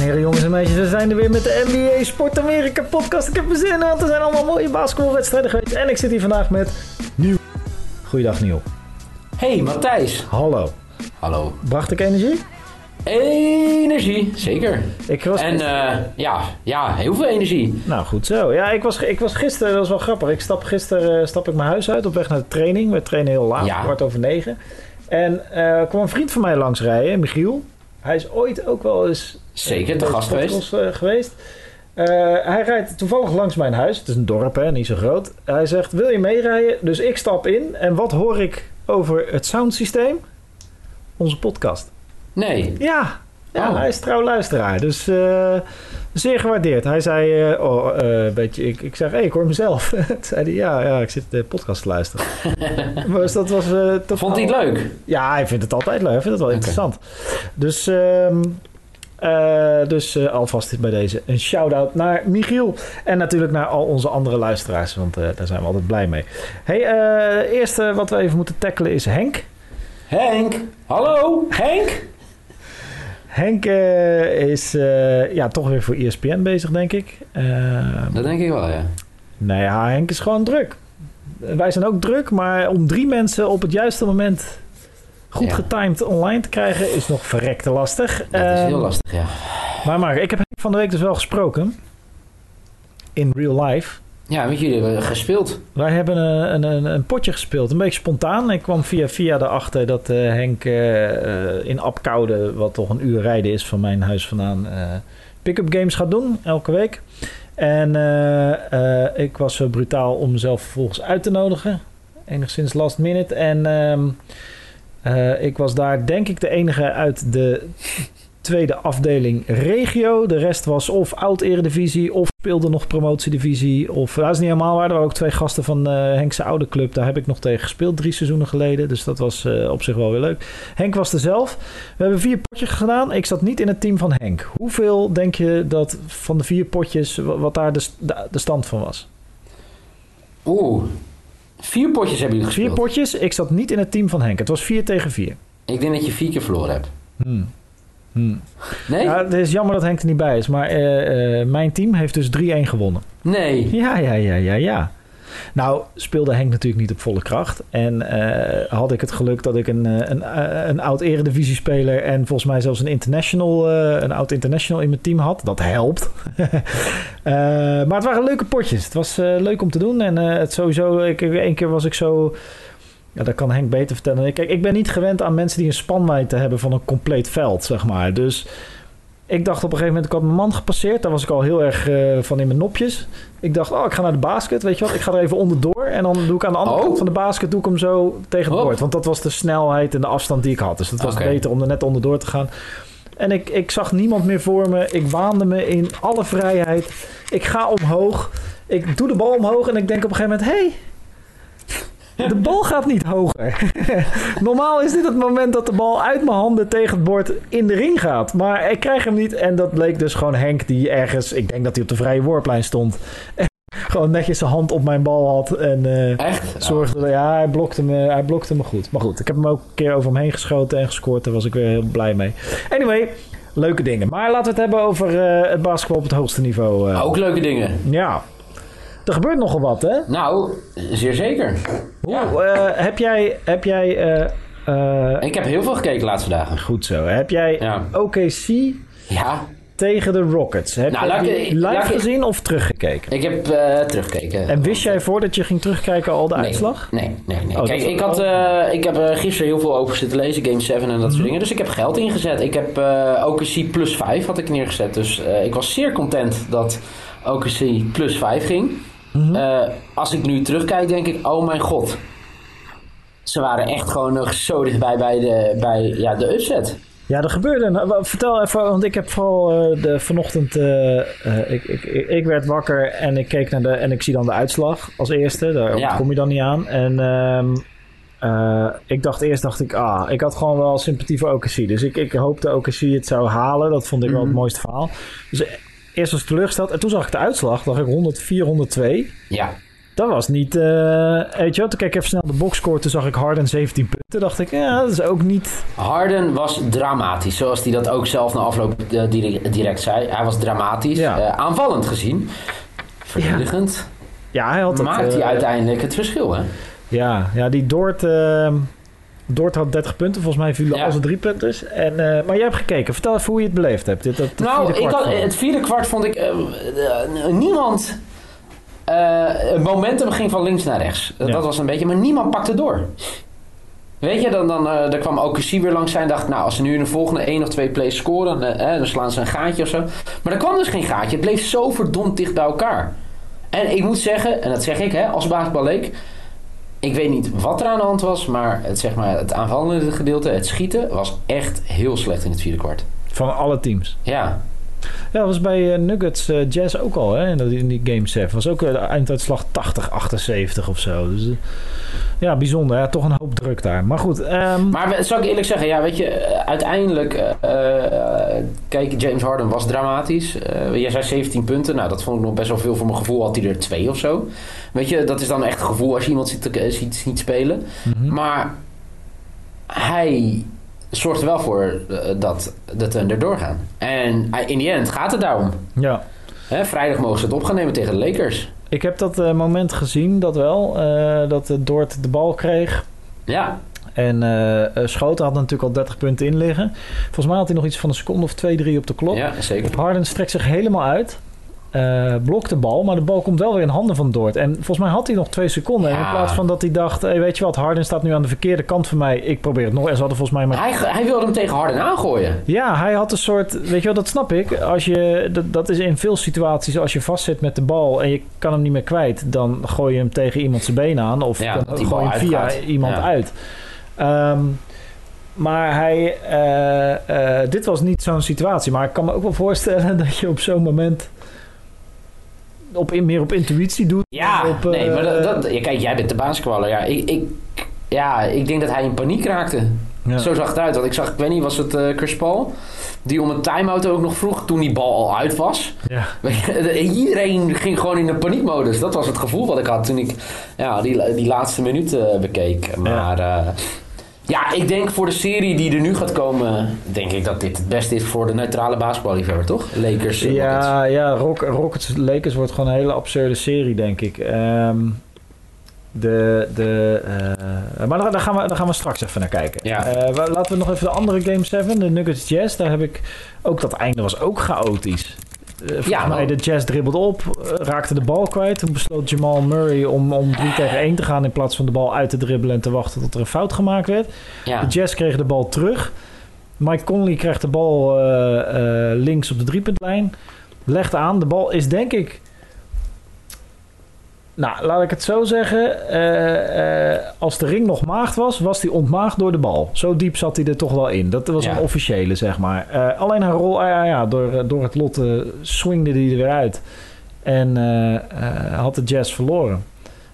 en heren, jongens en meisjes, we zijn er weer met de NBA Sport Amerika podcast. Ik heb er zin in, want er zijn allemaal mooie basketbalwedstrijden geweest. En ik zit hier vandaag met Nieuw. Goeiedag Nieuw. Hey Matthijs. Hallo. Hallo. Bracht ik energie? Energie, zeker. Ik was En eh, ja, ja, heel veel energie. Nou, goed zo. Ja, ik was, ik was gisteren, dat was wel grappig. Ik stap gisteren eh, stap ik mijn huis uit op weg naar de training. We trainen heel laat, Ja. kwart over negen. En eh kwam een vriend van mij langsrijden, Michiel. Hij is ooit ook wel eens Zeker, in te gast geweest. eh, geweest. Eh, hij rijdt toevallig langs mijn huis. Het is een dorp, hè, niet zo groot. Hij zegt, wil je meerijden? Dus ik stap in. En wat hoor ik over het soundsysteem? Onze podcast. Nee. Ja, ja Oh. hij is trouw luisteraar. Dus eh, zeer gewaardeerd. Hij zei, eh, oh, beetje, ik, ik zeg, hey, ik hoor mezelf. Toen zei hij, ja, ja, ik zit de podcast te luisteren. dus dat was... totaal- Vond hij het leuk? Ja, hij vindt het altijd leuk. Hij vindt het wel interessant. Dus, eh, dus alvast bij deze een shout-out naar Michiel. En natuurlijk naar al onze andere luisteraars, want daar zijn we altijd blij mee. Hey, eh eerste wat we even moeten tackelen is Henk. Henk. Hallo, Henk. Henk is eh, ja, toch weer voor ESPN bezig, denk ik. Eh, Dat denk ik wel, ja. nou ja, Henk is gewoon druk. Wij zijn ook druk, maar om drie mensen op het juiste moment goed Ja. getimed online te krijgen is nog verrekte lastig. Dat is Ehm, heel lastig, ja. Maar, maar ik heb Henk van de week dus wel gesproken. In real life. Ja, met jullie hebben gespeeld. Wij hebben een, een, een, een potje gespeeld. Een beetje spontaan. Ik kwam via via erachter dat eh, Henk eh, eh, in Apkoude, wat toch een uur rijden is van mijn huis vandaan, eh pick-up games gaat doen elke week. En eh, eh, ik was zo brutaal om mezelf vervolgens uit te nodigen. Enigszins last minute. En ehm, eh, ik was daar denk ik de enige uit de tweede afdeling regio. De rest was of oud-eredivisie of speelde nog promotiedivisie. Of dat is niet helemaal waar. Er waren ook twee gasten van eh Henkse oude club. Daar heb ik nog tegen gespeeld drie seizoenen geleden. Dus dat was eh, op zich wel weer leuk. Henk was er zelf. We hebben vier potjes gedaan. Ik zat niet in het team van Henk. Hoeveel denk je dat van de vier potjes, wa- wat daar de, de, stand van was? Oeh. Vier potjes hebben jullie Vier gespeeld. potjes. Ik zat niet in het team van Henk. Het was vier tegen vier. Ik denk dat je vier keer verloren hebt. Hmm. Hmm. Nee? Ja, het is jammer dat Henk er niet bij is. Maar eh, eh, mijn team heeft dus 3-1 gewonnen. Nee. Ja, ja, ja, ja, ja. Nou, speelde Henk natuurlijk niet op volle kracht. En eh, had ik het geluk dat ik een, een, een oud eredivisiespeler... en volgens mij zelfs een international, een oud international in mijn team had. Dat helpt. Maar het waren leuke potjes. Het was leuk om te doen. En het sowieso, ik, één keer was ik zo... Ja, dat kan Henk beter vertellen. Kijk, ik ben niet gewend aan mensen die een spanwijdte hebben van een compleet veld, zeg maar. Dus ik dacht op een gegeven moment, ik had mijn man gepasseerd. Daar was ik al heel erg eh, van in mijn nopjes. Ik dacht, oh, ik ga naar de basket, weet je wat. Ik ga er even onderdoor. En dan doe ik aan de andere Oh. kant van de basket, doe ik hem zo tegen het bord. Want dat was de snelheid en de afstand die ik had. Dus het was beter om er net onderdoor te gaan. En ik, ik zag niemand meer voor me. Ik waande me in alle vrijheid. Ik ga omhoog. Ik doe de bal omhoog en ik denk op een gegeven moment... Hey, de bal gaat niet hoger. Normaal is dit het moment dat de bal uit mijn handen tegen het bord in de ring gaat. Maar ik krijg hem niet. En dat bleek dus gewoon Henk die ergens... Ik denk dat hij op de vrije worplijn stond. gewoon netjes zijn hand op mijn bal had. En eh, Echt? zorgde... Ja, hij blokte, me, hij blokte me goed. Maar goed, ik heb hem ook een keer over hem heen geschoten en gescoord. Daar was ik weer heel blij mee. Anyway, leuke dingen. Maar laten we het hebben over eh, het basketbal op het hoogste niveau. eh. Ook leuke dingen. Ja. Er gebeurt nogal wat, hè? Nou, zeer zeker. Hoe, eh, heb jij... Heb jij eh, eh, Ik heb heel veel gekeken de laatste dagen. goed zo. Heb jij Ja. OKC Ja. tegen de Rockets? Heb Nou, je ik- live ik- gezien of teruggekeken? Ik heb teruggekeken. En wist jij voordat je ging terugkijken al de Nee, uitslag? Nee, nee, nee. Oh, Kijk, ik, had, ik heb gisteren heel veel over zitten lezen, Game 7 en dat Mhm. soort dingen. Dus ik heb geld ingezet. Ik heb eh OKC plus 5 had ik neergezet. Dus ik was zeer content dat OKC plus 5 ging. Mhm. Eh, als ik nu terugkijk, denk ik, oh mijn god. Ze waren echt gewoon nog zo dichtbij bij de, bij, ja, de upset. Ja, er gebeurde. wa- Vertel even, want ik heb vooral eh, de, vanochtend. eh, ik, ik, ik, werd wakker en ik keek naar de. En ik zie dan de uitslag als eerste. Daar Ja. kom je dan niet aan. En ehm, eh, ik dacht eerst, dacht ik, ah, ik had gewoon wel sympathie voor OKC. Dus ik, ik hoopte OKC het zou halen. Dat vond ik wel het Mhm. mooiste verhaal. Dus eerst was ik teleurgesteld. En toen zag ik de uitslag, dacht ik 104, 102. Ja, Dat was niet... eh weet je wat, toen keek ik even snel de boxscore. Toen zag ik Harden 17 punten. dacht ik, ja, dat is ook niet... Harden was dramatisch, zoals hij dat ook zelf na afloop eh, direct, direct zei. Hij was dramatisch, Ja. Eh, aanvallend gezien. Verdedigend Ja, hij had het... maakt hij uiteindelijk het verschil, hè? Ja, ja die Dort... Dort had 30 punten. Volgens mij vielen Ja. al zijn drie punters. En, eh, maar jij hebt gekeken. Vertel even hoe je het beleefd hebt. Dit, dat, Nou, vierde ik had, het vierde kwart vond ik... eh, niemand... eh, het momentum ging van links naar rechts. Ja. Dat was een beetje... Maar niemand pakte door. Weet je, dan, dan eh, daar kwam OKC weer langs zijn. dacht, nou, als ze nu in de volgende één of twee plays scoren... eh, dan slaan ze een gaatje of zo. Maar er kwam dus geen gaatje. Het bleef zo verdomd dicht bij elkaar. En ik moet zeggen, en dat zeg ik hè, als basketballeek... Ik weet niet wat er aan de hand was, maar het, zeg maar, het aanvallende gedeelte, het schieten, was echt heel slecht in het vierde kwart. Van alle teams. Ja, Ja, dat was bij eh, Nuggets eh, Jazz ook al, hè? In, dat- in die Game 7. was ook eh, de einduitslag 80-78 of zo. Dus ja, bijzonder. Ja, toch een hoop druk daar. Maar goed, ehm, Maar zal ik eerlijk zeggen, ja, weet je, eh, uiteindelijk, eh, eh, kijk, James Harden was dramatisch. Jij zei 17 punten, nou dat vond ik nog best wel veel voor mijn gevoel, had hij er twee of zo. Weet je, dat is dan echt gevoel als je iemand ziet, ziet, ziet spelen. mhm. Maar hij zorgt er wel voor dat de Thunder doorgaan. En in die end gaat het daarom. ja. Hè, vrijdag mogen ze het op gaan nemen tegen de Lakers. Ik heb dat eh, moment gezien, dat wel. eh, dat eh, Dort de bal kreeg. Ja, En eh, Schoten had natuurlijk al 30 punten in liggen. Volgens mij had hij nog iets van een seconde of 2, 3 op de klok. ja zeker. Harden strekt zich helemaal uit. Eh, blokt de bal, maar de bal komt wel weer in handen van Dort. En volgens mij had hij nog twee seconden. En in Ja. plaats van dat hij dacht, hey, weet je wat, Harden staat nu aan de verkeerde kant van mij. Ik probeer het nog. En ze hadden volgens mij maar... Hij, hij wilde hem tegen Harden aangooien. Ja, hij had een soort, weet je wel, dat snap ik. Als je, dat, dat is in veel situaties, als je vastzit met de bal en je kan hem niet meer kwijt, dan gooi je hem tegen iemand zijn been aan of Ja, dan gooi je hem via uitgaat. iemand Ja. uit. Ehm, maar hij, eh, eh, dit was niet zo'n situatie. Maar ik kan me ook wel voorstellen dat je op zo'n moment op, in- meer op intuïtie doet. Ja, Op, eh, nee, maar dat, dat, ja, kijk, jij bent de basketballer. Ja, ik, ik, ja, ik denk dat hij in paniek raakte. Ja. Zo zag het uit. Want ik zag, ik weet niet, was het eh Chris Paul? Die om een time-out ook nog vroeg toen die bal al uit was. Ja. Iedereen ging gewoon in een paniekmodus. Dat was het gevoel wat ik had toen ik ja, die, die laatste minuut eh, bekeek. Maar ja. Ja, ik denk voor de serie die er nu gaat komen... denk ik dat dit het beste is voor de neutrale basketballiefhebber, toch? Lakers. eh, Rockets. Ja, ja Rock, Rockets Lakers wordt gewoon een hele absurde serie, denk ik. Ehm, de, de, eh, maar daar, gaan we, daar gaan we straks even naar kijken. Ja. Eh, laten we nog even de andere Game 7, de Nuggets Jazz. Daar heb ik ook dat einde was ook chaotisch. Eh, volgens Ja, mij, de Jazz dribbelde op, eh, raakte de bal kwijt. Toen besloot Jamal Murray om, om 3 tegen 1 te gaan in plaats van de bal uit te dribbelen en te wachten tot er een fout gemaakt werd. Ja. De Jazz kreeg de bal terug. Mike Conley krijgt de bal eh, eh, links op de driepuntlijn. Legt aan. De bal is denk ik... Nou, laat ik het zo zeggen. eh, eh, als de ring nog maagd was, was hij ontmaagd door de bal. Zo diep zat hij er toch wel in. Dat was Ja. een officiële, zeg maar. Eh, alleen haar rol, ah, ja, ja, door, door het lot swingde hij er weer uit. En had de Jazz verloren.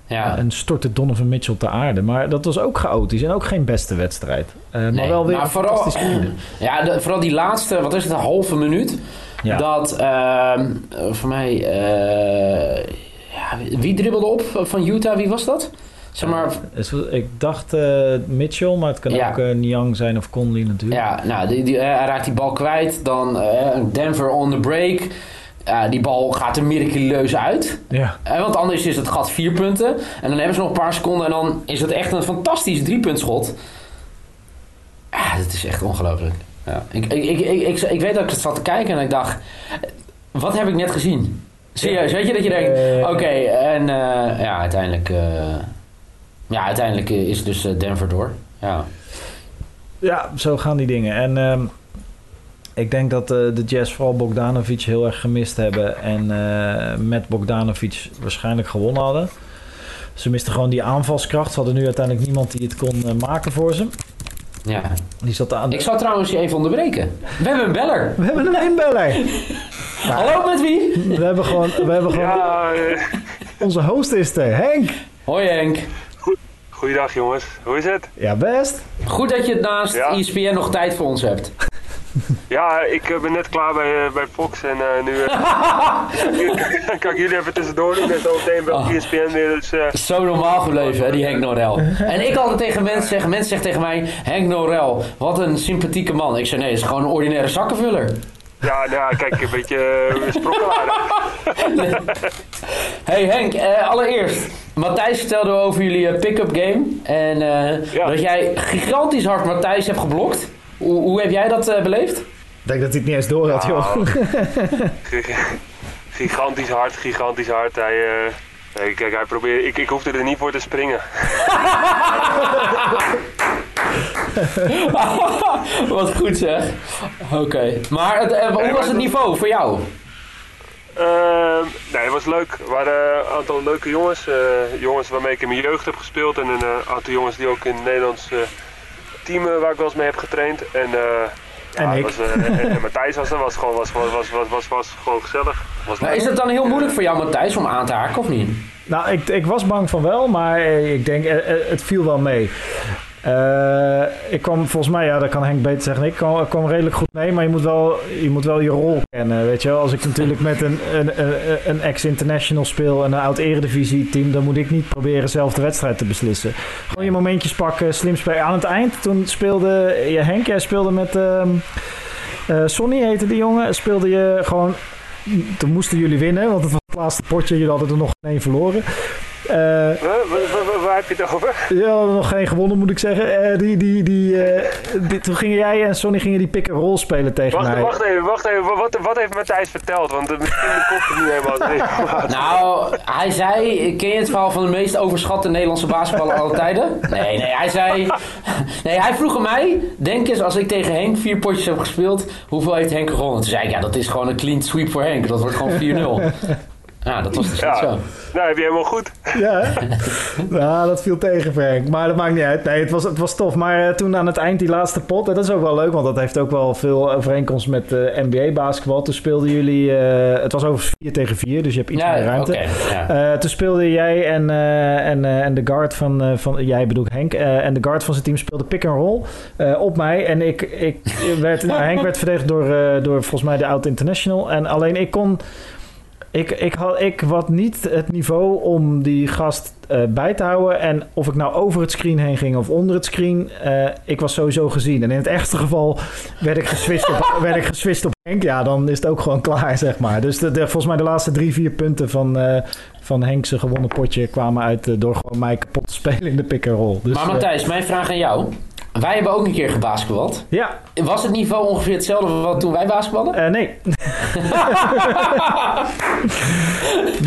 ja. En stortte Donovan Mitchell te aarde. Maar dat was ook chaotisch en ook geen beste wedstrijd. Maar wel weer maar vooral- fantastisch einde. Ja, de- vooral die laatste, wat is het, een halve minuut. Ja. Dat, ehm, eh, voor mij, ja, wie dribbelde op van Utah? Wie was dat? Zeg maar, Ik dacht eh, Mitchell, maar het kan Ja. ook eh, Niang zijn of Conley natuurlijk. ja, nou, die, die, eh, hij raakt die bal kwijt. Dan Denver on the break. Die bal gaat er miraculeus uit. Ja. Eh, want anders is het gat vier punten. En dan hebben ze nog een paar seconden. En dan is het echt een fantastisch driepuntschot. Ja, dat is echt ongelooflijk. Ja. Ik, ik, ik, ik, ik, ik weet dat ik het zat te kijken en ik dacht... Wat heb ik net gezien? Serieus, weet je dat je denkt... Eh, Oké, en eh, ja, uiteindelijk... eh, ja, uiteindelijk is dus Denver door. Ja. Ja, zo gaan die dingen. En ehm, ik denk dat de Jazz vooral Bogdanovic heel erg gemist hebben. En met Bogdanovic waarschijnlijk gewonnen hadden. Ze misten gewoon die aanvalskracht. Ze hadden nu uiteindelijk niemand die het kon maken voor ze. ja. Die zat aan de... Ik zal trouwens je even onderbreken. We hebben een beller. We hebben een Hallo, met wie? We hebben gewoon, we hebben gewoon Ja, eh, onze host is er, Henk. Hoi Henk. goeiedag jongens. Hoe is het? Ja, best. Goed dat je het naast Ja. ESPN nog tijd voor ons hebt. Ja, ik eh, ben net klaar bij, eh, bij Fox en eh, nu eh, kan ik jullie even tussendoor doen. En zo meteen wel Oh. ESPN weer. Dus, Zo normaal gebleven, hè, die Henk Norel. En ik altijd tegen mensen zeggen, mensen zeggen tegen mij, Henk Norel, wat een sympathieke man. Ik zeg, nee, het is gewoon een ordinaire zakkenvuller. Ja, nou, ja, kijk, een beetje uh, sprokkelaar. Hey Henk, eh, allereerst, Matthijs vertelde over jullie eh, pick-up game. En eh, Ja. dat jij gigantisch hard Matthijs hebt geblokt. Hoe, hoe heb jij dat eh, beleefd? Ik denk dat hij het niet eens door had, joh. Nou, Gig- gigantisch hard, gigantisch hard. Hij, eh, nee, kijk, hij probeert, ik, ik hoefde er niet voor te springen. Wat goed zeg. Oké. Maar het, eh, hoe Nee, was het niveau voor jou? Ehm, nee, het was leuk. Er waren een aantal leuke jongens. eh, jongens waarmee ik in mijn jeugd heb gespeeld. En een eh, aantal jongens die ook in het Nederlands eh, team eh, waar ik wel eens mee heb getraind. En, eh, ja, En ik. Was, eh, en, en Matthijs was er. Was gewoon, was, was, was, was, was, was gewoon gezellig. Was Maar leuk. is het dan heel moeilijk voor jou Matthijs om aan te haken of niet? Nou, ik, ik was bang van wel, maar eh, ik denk, eh, eh, het viel wel mee. Eh, ik kwam volgens mij, ja, dat kan Henk beter zeggen. Ik kwam, redelijk goed mee, maar je moet, wel, je moet wel je rol kennen. Weet je wel, als ik natuurlijk met een, een, een, ex-international speel en een oud-eredivisie team, dan moet ik niet proberen zelf de wedstrijd te beslissen. Gewoon je momentjes pakken, slim spelen. Aan het eind, toen speelde je Henk, jij speelde met ehm eh, Sonny, heette die jongen, speelde je gewoon. Toen moesten jullie winnen, want het was het laatste potje. Jullie hadden er nog één verloren. Eh? Waar, heb je het over? ja, nog geen gewonnen, moet ik zeggen. Eh, die, die, die, eh, die- toen gingen jij en Sonny gingen die pick-and-roll spelen tegen Wacht, mij. wacht even, wacht even. Wat, wat heeft Matthijs verteld? Want uh, misschien komt het niet helemaal. Nou, hij zei, ken je het verhaal van de meest overschatte Nederlandse basketballer aller tijden? Nee, nee, hij zei, nee, hij vroeg aan mij, denk eens als ik tegen Henk vier potjes heb gespeeld, hoeveel heeft Henk gewonnen? Toen zei ik, ja, dat is gewoon een clean sweep voor Henk, dat wordt gewoon 4-0. Ja, dat was dus Ja. zo. nou, heb je helemaal goed. Ja, hè? nou, dat viel tegen Frank. Maar dat maakt niet uit. Nee, het was, het was tof. Maar eh, toen aan het eind die laatste pot, en dat is ook wel leuk, want dat heeft ook wel veel overeenkomst met eh, NBA-basketbal. Toen speelden jullie, eh, het was over 4 tegen 4, dus je hebt iets meer ruimte. ja. Eh, toen speelde jij en, eh, en, eh, en de guard van, eh, van jij bedoel ik Henk, eh, en de guard van zijn team speelde pick and roll eh, op mij. En ik, ik werd, nou, Henk werd verdedigd door, eh, door volgens mij de oud international. En alleen ik kon, ik, ik had ik wat niet het niveau om die gast eh, bij te houden. En of ik nou over het screen heen ging of onder het screen, eh, ik was sowieso gezien. En in het ergste geval werd ik geswitcht op, werd ik op Henk. Ja, dan is het ook gewoon klaar, zeg maar. Dus de, de- volgens mij de laatste drie, vier punten van, eh van Henk's gewonnen potje kwamen uit door gewoon mij kapot te spelen in de pick-and-roll. Dus, Maar Matthijs, mijn vraag aan jou. Wij hebben ook een keer gebasketbald. ja, Was het niveau ongeveer hetzelfde wat toen wij basketballen? eh, nee.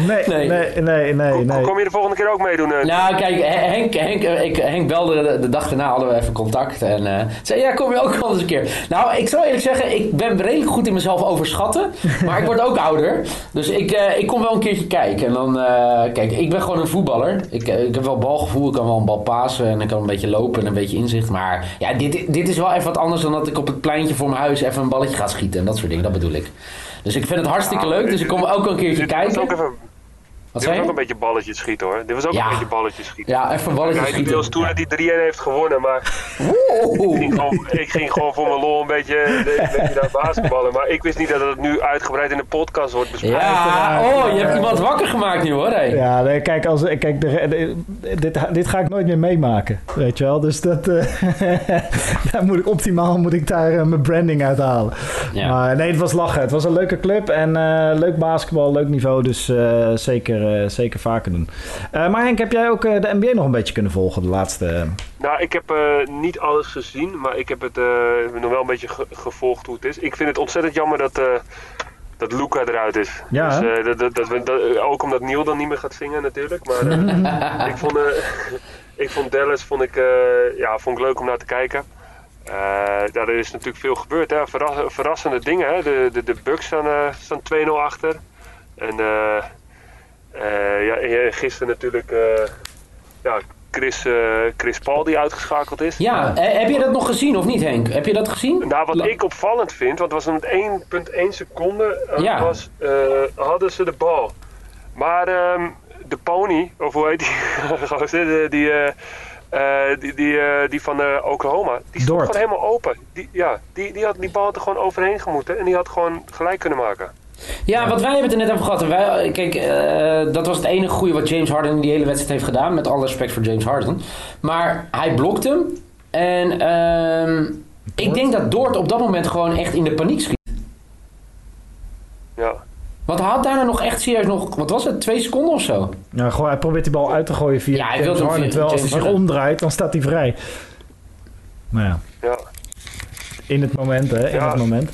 nee. Nee. Nee, nee, nee, Kom, nee. kom je de volgende keer ook meedoen? eh? Nou, kijk, Henk, Henk, eh, ik, Henk belde de, de dag daarna, hadden we even contact. En eh, zei, ja, kom je ook wel eens een keer. Nou, ik zou eerlijk zeggen, ik ben redelijk goed in mezelf overschatten. Maar ik word ook ouder. Dus ik, eh, ik kom wel een keertje kijken. En dan, eh, kijk, ik ben gewoon een voetballer. Ik, ik heb wel balgevoel, ik kan wel een bal pasen. En ik kan een beetje lopen en een beetje inzicht. Maar ja, dit, dit is wel even wat anders dan dat ik op het pleintje voor mijn huis even een balletje ga schieten. En dat soort dingen, dat bedoel ik. Dus ik vind het hartstikke leuk. Dus ik kom ook een keertje Dit was ook kijken. even, Wat dit was ook een beetje balletjes schieten hoor. Dit was ook Ja. een beetje balletjes schieten. Ja, even een balletje Hij doet schieten. heel stoer dat hij 3-1 heeft gewonnen, maar Oeh. ik ging, gewoon, ik ging gewoon voor mijn lol een beetje, een beetje naar basketballen. Maar ik wist niet dat het nu uitgebreid in de podcast wordt besproken. Ja, oh, je hebt iemand wakker gemaakt nu hoor. Hey. Ja, nee, kijk, als, kijk de, de- dit, dit ga ik nooit meer meemaken, weet je wel. Dus dat, eh, daar moet ik optimaal moet ik daar eh, mijn branding uithalen. Ja. Maar nee, het was lachen. Het was een leuke club en eh, leuk basketbal, leuk niveau. Dus eh, zeker, eh, zeker vaker doen. Eh, maar Henk, heb jij ook eh, de NBA nog een beetje kunnen volgen de laatste... Nou, ik heb eh, niet alles gezien, maar ik heb het eh, nog wel een beetje ge- gevolgd hoe het is. Ik vind het ontzettend jammer dat, eh dat Luca eruit is. Ja, dus, eh, dat, dat, dat, we- dat- ook omdat Neil dan niet meer gaat zingen natuurlijk. Maar eh, ik, vond, eh, ik vond Dallas vond ik, eh, ja, vond ik leuk om naar te kijken. Eh, daar is natuurlijk veel gebeurd. Hè? Verras- verrassende dingen. Hè? De, de, de Bucks staan, eh, staan 2-0 achter. En ja, en gisteren natuurlijk eh, ja, Chris, eh, Chris Paul die uitgeschakeld is. Ja, eh, heb je dat nog gezien of niet Henk? Heb je dat gezien? Nou, wat ik opvallend vind, want het was een 1,1 seconde, eh, Ja. was, eh, hadden ze de bal. Maar ehm, de pony, of hoe heet die, die, die, eh, Eh, die, die, eh, van eh, Oklahoma, die stond Dort. gewoon helemaal open. Die, ja, die, die, had, die bal er gewoon overheen gemoeten en die had gewoon gelijk kunnen maken. Ja, wat wij hebben het er net over gehad. En Wij, kijk, eh, dat was het enige goede wat James Harden in die hele wedstrijd heeft gedaan. Met alle respect voor James Harden. Maar hij blokt hem. En ehm, ik denk dat Dort op dat moment gewoon echt in de paniek schiet. Ja, Want hij had daarna nog echt serieus nog, wat was het, twee seconden of zo? Ja, gewoon, hij probeert die bal uit te gooien via Ja, hij James Harden. Terwijl als hij zich omdraait, dan staat hij vrij. Maar ja, ja. In het moment, hè. In Ja. het moment.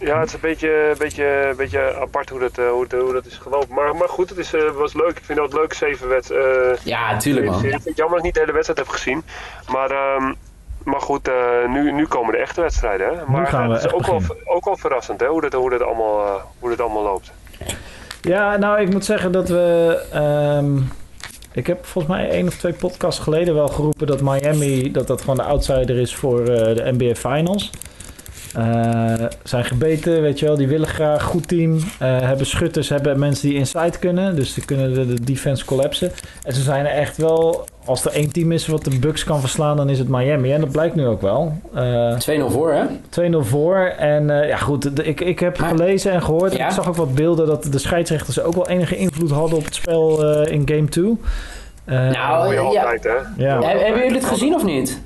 ja het is een beetje, beetje, beetje apart hoe dat, eh, hoe, hoe dat is gelopen. Maar, maar goed, het is, eh, was leuk. Ik vind dat leuk, zeven wedstrijden. Ja, tuurlijk man. Ik vind het jammer dat ik niet de hele wedstrijd heb gezien. Maar, ehm, maar goed, eh, nu, nu komen de echte wedstrijden. Hè? Maar gaan we het is ook wel, ook wel verrassend hè? Hoe, dat, hoe, dat allemaal, eh, hoe dat allemaal loopt. Ja, nou, ik moet zeggen dat we... ehm, ik heb volgens mij één of twee podcasts geleden wel geroepen dat Miami... dat dat gewoon de outsider is voor eh, de NBA Finals. Eh, zijn gebeten, weet je wel. Die willen graag goed team. eh, hebben schutters, hebben mensen die inside kunnen. Dus die kunnen de, de defense collapsen. En ze zijn er echt wel... Als er één team is wat de Bucks kan verslaan, dan is het Miami. En dat blijkt nu ook wel. Eh, 2-0 voor, hè? 2-0 voor. En eh, ja, goed. de- ik, ik heb Maar- gelezen en gehoord. Ja? Ik zag ook wat beelden dat de scheidsrechters ook wel enige invloed hadden op het spel eh, in game 2. Eh, Nou, ja. altijd, hè? ja. Heb- Hebben jullie het gezien of niet?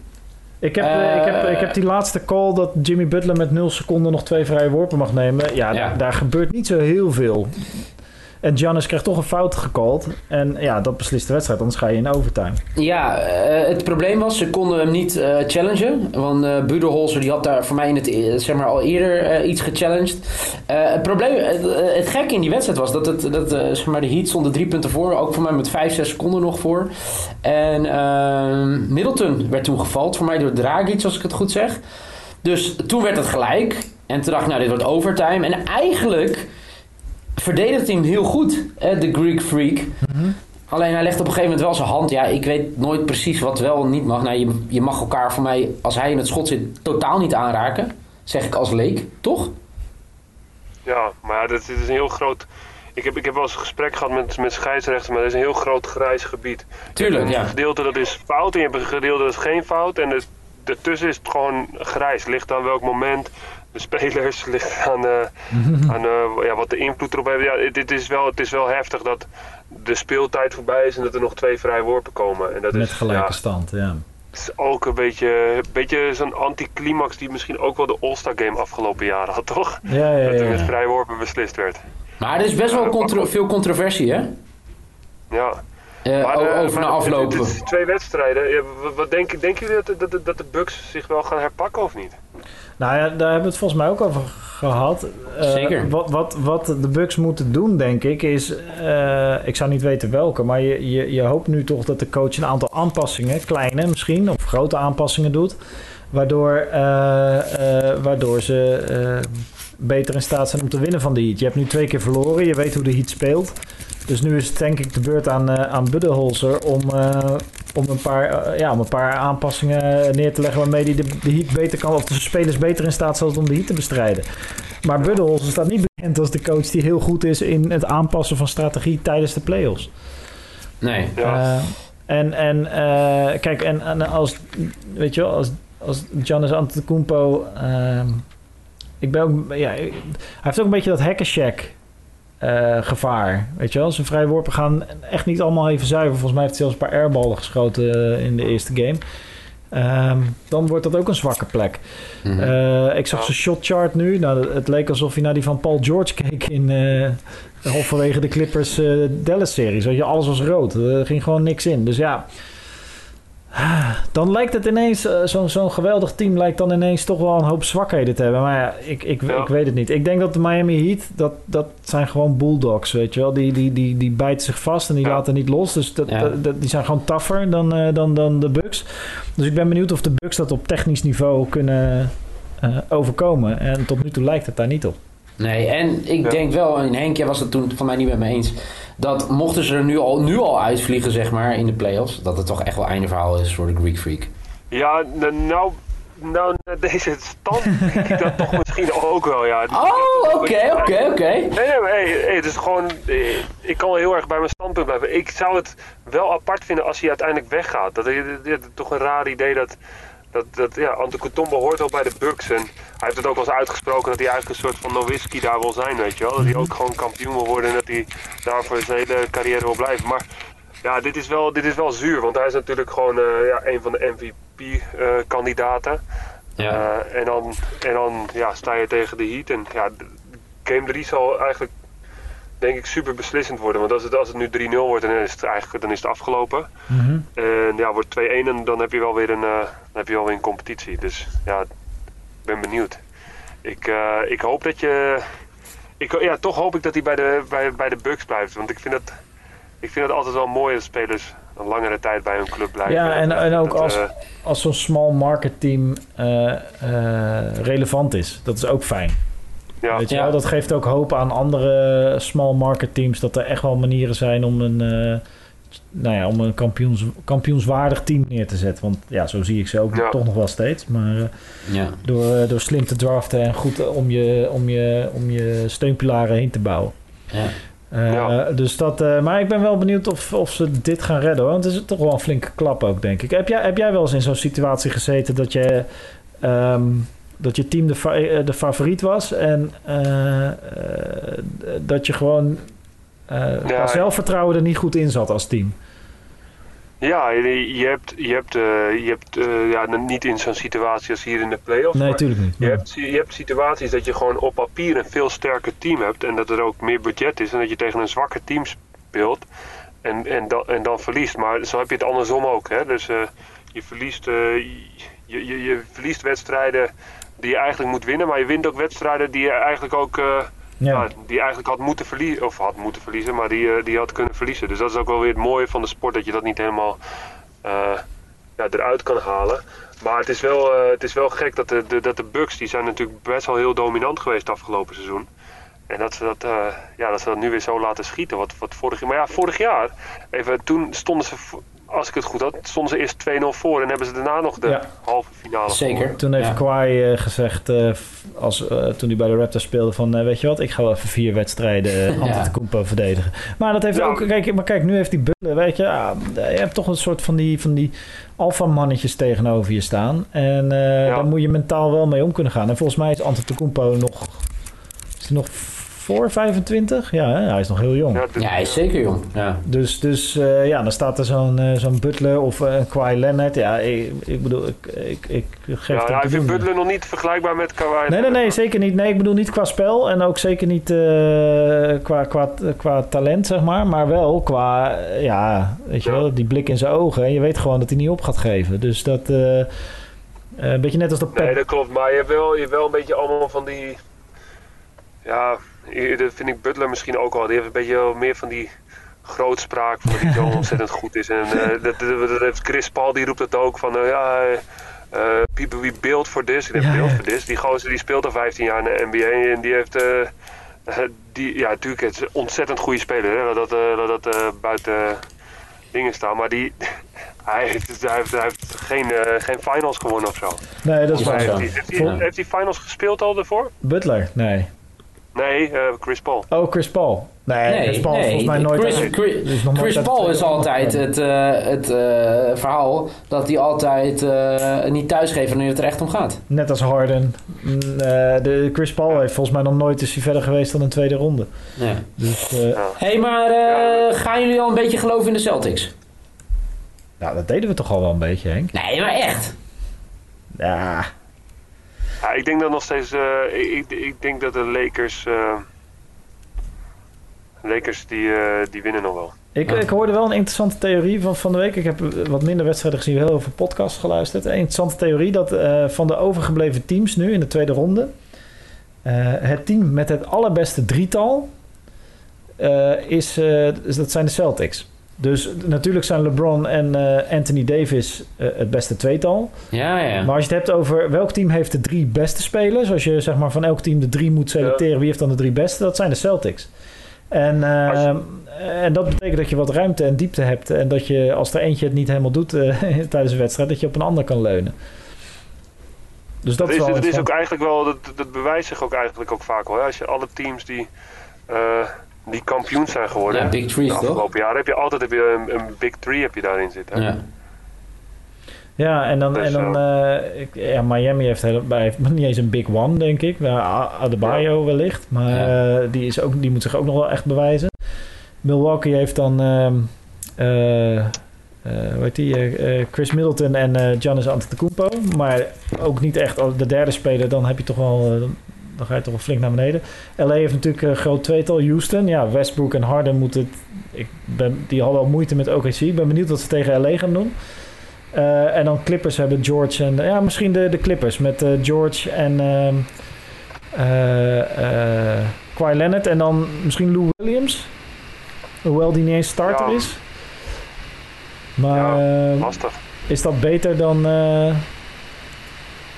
Ik heb, eh, ik, heb, Eh, ik heb die laatste call dat Jimmy Butler met 0 seconden nog twee vrije worpen mag nemen. Ja, Ja. Daar, daar gebeurt niet zo heel veel. En Giannis krijgt toch een fout gecalled. En ja, dat beslist de wedstrijd. Anders ga je in overtime. Ja, eh, het probleem was, ze konden hem niet eh, challengen. Want Budenholzer die had daar voor mij in het, eh, zeg maar, al eerder iets gechallenged. Het probleem, het, gekke in die wedstrijd was dat, het, dat zeg maar, de Heat stonden drie punten voor. Ook voor mij met vijf, zes seconden nog voor. En eh, Middleton werd toen gevald, voor mij door Dragic als ik het goed zeg. Dus toen werd het gelijk. En toen dacht ik, nou dit wordt overtime. En eigenlijk verdedigde hij hem heel goed, eh, de Greek Freak. Alleen hij legt op een gegeven moment wel zijn hand. Ja, ik weet nooit precies wat wel en niet mag. Nou, je, je mag elkaar voor mij, als hij in het schot zit, totaal niet aanraken. Zeg ik als leek, toch? Ja, maar dat, dit is een heel groot... Ik heb, ik heb wel eens een gesprek gehad met, met scheidsrechters, maar dat is een heel groot grijs gebied. Tuurlijk, je hebt ja. een gedeelte dat is fout en je hebt een gedeelte dat is geen fout. En het, daartussen is het gewoon grijs. Ligt aan welk moment de spelers, ligt aan, eh, aan eh, ja, wat de invloed erop heeft. Ja, dit is wel, het is wel heftig dat de speeltijd voorbij is en dat er nog twee vrije worpen komen. En dat Met is, gelijke ja, stand, ja. het is ook een beetje, een beetje zo'n anticlimax die misschien ook wel de All-Star Game afgelopen jaren had, toch? Ja, ja, Dat er met ja. vrije worpen beslist werd. Maar er is best wel contro- veel controversie, hè? Ja. Eh, Maar, over na aflopen. Dit, dit is twee wedstrijden. Ja, wat, wat denken, denken jullie dat, dat, dat de Bucks zich wel gaan herpakken of niet? Nou ja, daar hebben we het volgens mij ook over gehad. Eh, Zeker. Wat, wat, wat de Bucks moeten doen, denk ik, is... eh, ik zou niet weten welke, maar je, je, je hoopt nu toch dat de coach een aantal aanpassingen, kleine misschien, of grote aanpassingen doet. Waardoor, eh, waardoor ze beter in staat zijn om te winnen van de Heat. Je hebt nu twee keer verloren, je weet hoe de Heat speelt. Dus nu is het denk ik de beurt aan, aan Budenholzer om, om, een paar, eh, ja, om een paar aanpassingen neer te leggen waarmee hij de, de Heat beter kan, of de spelers beter in staat zijn om de Heat te bestrijden. Maar Budenholzer staat niet bekend als de coach die heel goed is in het aanpassen van strategie tijdens de playoffs. Nee. Ja. Eh, en en eh, kijk, en, en als, weet je wel, als, als Giannis Antetokounmpo, ehm ik ben ook, ja, hij heeft ook een beetje dat hackenshack eh gevaar, weet je wel. Zijn vrije worpen gaan echt niet allemaal even zuiver. Volgens mij heeft hij zelfs een paar airballen geschoten eh, in de eerste game. Ehm, dan wordt dat ook een zwakke plek. Mhm. Eh, ik zag zijn shotchart nu. Nou, het leek alsof hij naar die van Paul George keek in eh halverwege de Clippers eh Dallas-series. Weet je, alles was rood. Er ging gewoon niks in. Dus ja, dan lijkt het ineens, eh, zo'n zo'n geweldig team lijkt dan ineens toch wel een hoop zwakheden te hebben. Maar ja, ik, ik, Ja. ik weet het niet. Ik denk dat de Miami Heat, dat, dat zijn gewoon bulldogs, weet je wel. Die, die, die, die bijten zich vast en die Ja. laten niet los. Dus dat, Ja. dat- dat- die zijn gewoon tougher dan, eh, dan, dan de Bucks. Dus ik ben benieuwd of de Bucks dat op technisch niveau kunnen eh, overkomen. En tot nu toe lijkt het daar niet op. Nee, en ik Ja. denk wel, en Henk, jij was het toen van mij niet met me eens, dat mochten ze er nu al, nu al uitvliegen, zeg maar, in de playoffs, dat het toch echt wel einde verhaal is voor de Greek Freak. Ja, n- nou, nou, naar deze stand denk ik dat toch misschien ook wel, ja. Oh, oké, oké, oké. Nee, nee, maar hey, hey, het is gewoon... eh, Ik kan wel heel erg bij mijn standpunt blijven. Ik zou het wel apart vinden als hij uiteindelijk weggaat. Dat is toch een raar idee dat... Dat, dat ja, Antetokounmpo hoort ook bij de Bucks. En hij heeft het ook wel eens uitgesproken dat hij eigenlijk een soort van Nowitzki daar wil zijn, weet je wel. Dat hij ook gewoon kampioen wil worden en dat hij daar voor zijn hele carrière wil blijven. Maar ja, dit is wel, dit is wel zuur, want hij is natuurlijk gewoon eh, ja, een van de MVP-kandidaten. Ja. Eh, en dan, en dan ja, sta je tegen de Heat. En ja, game 3 zal eigenlijk, denk ik, super beslissend worden. Want als het, als het nu 3-0 wordt, dan is het eigenlijk dan is het afgelopen. Mhm. En ja, wordt 2-1 en dan heb je wel weer een, eh, dan heb je wel weer een competitie. Dus ja, ik ben benieuwd. Ik, eh, ik hoop dat je... Ik, ja, toch hoop ik dat hij bij de, bij, bij de Bucks blijft. Want ik vind het, ik vind het altijd wel mooi dat spelers een langere tijd bij hun club blijven. Ja, en, en ook Dat, als, eh, als zo'n small market team relevant is. Dat is ook fijn. Ja. Weet je Ja. wel? Dat geeft ook hoop aan andere small market teams dat er echt wel manieren zijn om een, eh, nou ja, om een kampioens, kampioenswaardig team neer te zetten. Want ja, zo zie ik ze ook Ja. toch nog wel steeds. Maar eh, Ja. door, eh, door slim te draften en goed om je, om je, om je steunpilaren heen te bouwen. Ja. Eh, Ja. Dus dat, eh, maar ik ben wel benieuwd of, of ze dit gaan redden. hoor. Want het is toch wel een flinke klap ook, denk ik. Heb jij, heb jij wel eens in zo'n situatie gezeten dat je, ehm, dat je team de, fa- eh, de favoriet was en eh, eh, dat je gewoon qua zelfvertrouwen er niet goed in zat als team? Ja, je, hebt, je hebt, je hebt ja, niet in zo'n situatie als hier in de playoffs. Nee, natuurlijk niet. je, hebt, je hebt situaties dat je gewoon op papier een veel sterker team hebt en dat er ook meer budget is en dat je tegen een zwakker team speelt en, en, dan, en dan verliest. Maar zo heb je het andersom ook. Hè? Dus je, verliest, je, je, je verliest wedstrijden die je eigenlijk moet winnen, maar je wint ook wedstrijden die je eigenlijk ook... eh, Ja. ja, die eigenlijk had moeten verliezen, of had moeten verliezen, maar die, eh, die had kunnen verliezen. Dus dat is ook wel weer het mooie van de sport, dat je dat niet helemaal eh, ja, eruit kan halen. Maar het is wel, het is wel gek dat de, de, dat de Bucks, die zijn natuurlijk best wel heel dominant geweest afgelopen seizoen. En dat ze dat, ja, dat ze dat nu weer zo laten schieten. Wat, wat vorig, maar ja, vorig jaar, even, toen stonden ze, als ik het goed had, stonden ze eerst 2-0 voor en hebben ze daarna nog de Ja. halve finale Zeker. Toen heeft Ja. Kawhi eh, gezegd, eh, als, eh, toen hij bij de Raptors speelde, van weet je wat, ik ga wel even vier wedstrijden uh, Ja. Antetokounmpo verdedigen. Maar dat heeft Ja. ook, kijk, maar kijk, nu heeft hij Butler, weet je, ja, je hebt toch een soort van die, van die alfamannetjes tegenover je staan. En eh Ja. daar moet je mentaal wel mee om kunnen gaan. En volgens mij is Antetokounmpo nog, is hij nog voor 25? Ja, hè? hij is nog heel jong. Ja, hij is zeker jong. Ja. Dus, dus eh, ja, dan staat er zo'n eh, zo'n Butler of eh, een Kawhi Leonard. Ja, ik, ik bedoel, ik, ik, ik geef ja, ja, te ik vind. Butler nog niet vergelijkbaar met Kawhi. Nee, nee, nee, zeker niet. Nee, ik bedoel niet qua spel en ook zeker niet eh, qua, qua, qua talent, zeg maar. Maar wel qua, ja, weet je Ja. wel, die blik in zijn ogen. En je weet gewoon dat hij niet op gaat geven. Dus dat, eh, eh, een beetje net als dat Nee, Pep. dat klopt. Maar je hebt wel, je hebt wel een beetje allemaal van die... Ja, dat vind ik Butler misschien ook wel. Die heeft een beetje meer van die grootspraak, van dat hij zo ontzettend goed is. En eh, dat, dat, dat heeft Chris Paul, die roept dat ook van... eh, ja, eh, people we build for this. Ik Ja, build ja. for this. Die gozer die speelt al 15 jaar in de NBA en die heeft... eh, eh, die, ja, natuurlijk, het is een ontzettend goede speler. Hè, dat dat, eh, eh, buiten dingen staan. Maar die, hij, heeft, hij, heeft, hij heeft geen, eh, geen finals gewonnen of zo. Nee, dat is waar. Heeft hij, heeft, hij, Ja. heeft hij finals gespeeld al ervoor? Butler? Nee. Nee, eh, Chris Paul. Oh, Chris Paul. Nee, Nee, Chris Paul is nee, volgens mij nooit... Chris, uit- Chris, is nog Paul is altijd het, eh, het eh, verhaal dat hij altijd eh, niet thuisgeeft wanneer het er echt om gaat. Net als Harden. Mm, eh, de Chris Paul heeft volgens mij nog nooit is hij verder geweest dan een tweede ronde. Ja. Dus eh, Ja. Hey, maar eh, gaan jullie al een beetje geloven in de Celtics? nou, dat deden we toch al wel een beetje, Henk. Nee, maar echt. Ja, Ja, ik denk dat nog steeds. eh, ik, ik denk dat de Lakers. eh, Lakers die, eh, die winnen nog wel. Ik, Ja. ik hoorde wel een interessante theorie van, van de week. Ik heb wat minder wedstrijden gezien, heel veel podcasts geluisterd. Een interessante theorie dat eh, van de overgebleven teams nu in de tweede ronde... eh, het team met het allerbeste drietal eh, is, eh, is- dat zijn de Celtics. Dus natuurlijk zijn LeBron en eh, Anthony Davis eh, het beste tweetal. Ja, ja. Maar als je het hebt over welk team heeft de drie beste spelers... als je zeg maar van elk team de drie moet selecteren... wie heeft dan de drie beste, dat zijn de Celtics. En, eh, en dat betekent dat je wat ruimte en diepte hebt... en dat je als er eentje het niet helemaal doet eh, tijdens een wedstrijd... dat je op een ander kan leunen. Dus dat, Dat, is wel dat is ook eigenlijk wel, dat, dat bewijst zich ook eigenlijk ook vaak wel. hè. Als je alle teams die, eh, die kampioen zijn geworden, Ja, Big Three, de toch? afgelopen jaren, heb je altijd heb je een, een Big Three heb je daarin zitten. hè. Ja. Ja, en dan, Dus, en dan eh, ik, ja, Miami heeft, hele, hij heeft niet eens een big one, denk ik. Adebayo wellicht, maar Ja. eh, die, is ook, die moet zich ook nog wel echt bewijzen. Milwaukee heeft dan ehm, eh, eh, hoe heet die, eh, eh, Chris Middleton en eh Giannis Antetokounmpo. Maar ook niet echt de derde speler, dan heb je toch wel... dan ga je toch wel flink naar beneden. LA heeft natuurlijk een groot tweetal. Houston, ja, Westbrook en Harden moeten... Ik ben, die hadden al moeite met OKC. Ik ben benieuwd wat ze tegen LA gaan doen. Eh, en dan Clippers hebben George en... Ja, misschien de, de Clippers met eh, George en... ehm eh, Kawhi Leonard. En dan misschien Lou Williams. Hoewel die niet eens starter Ja. is. Maar Ja, eh, Lastig. is dat beter dan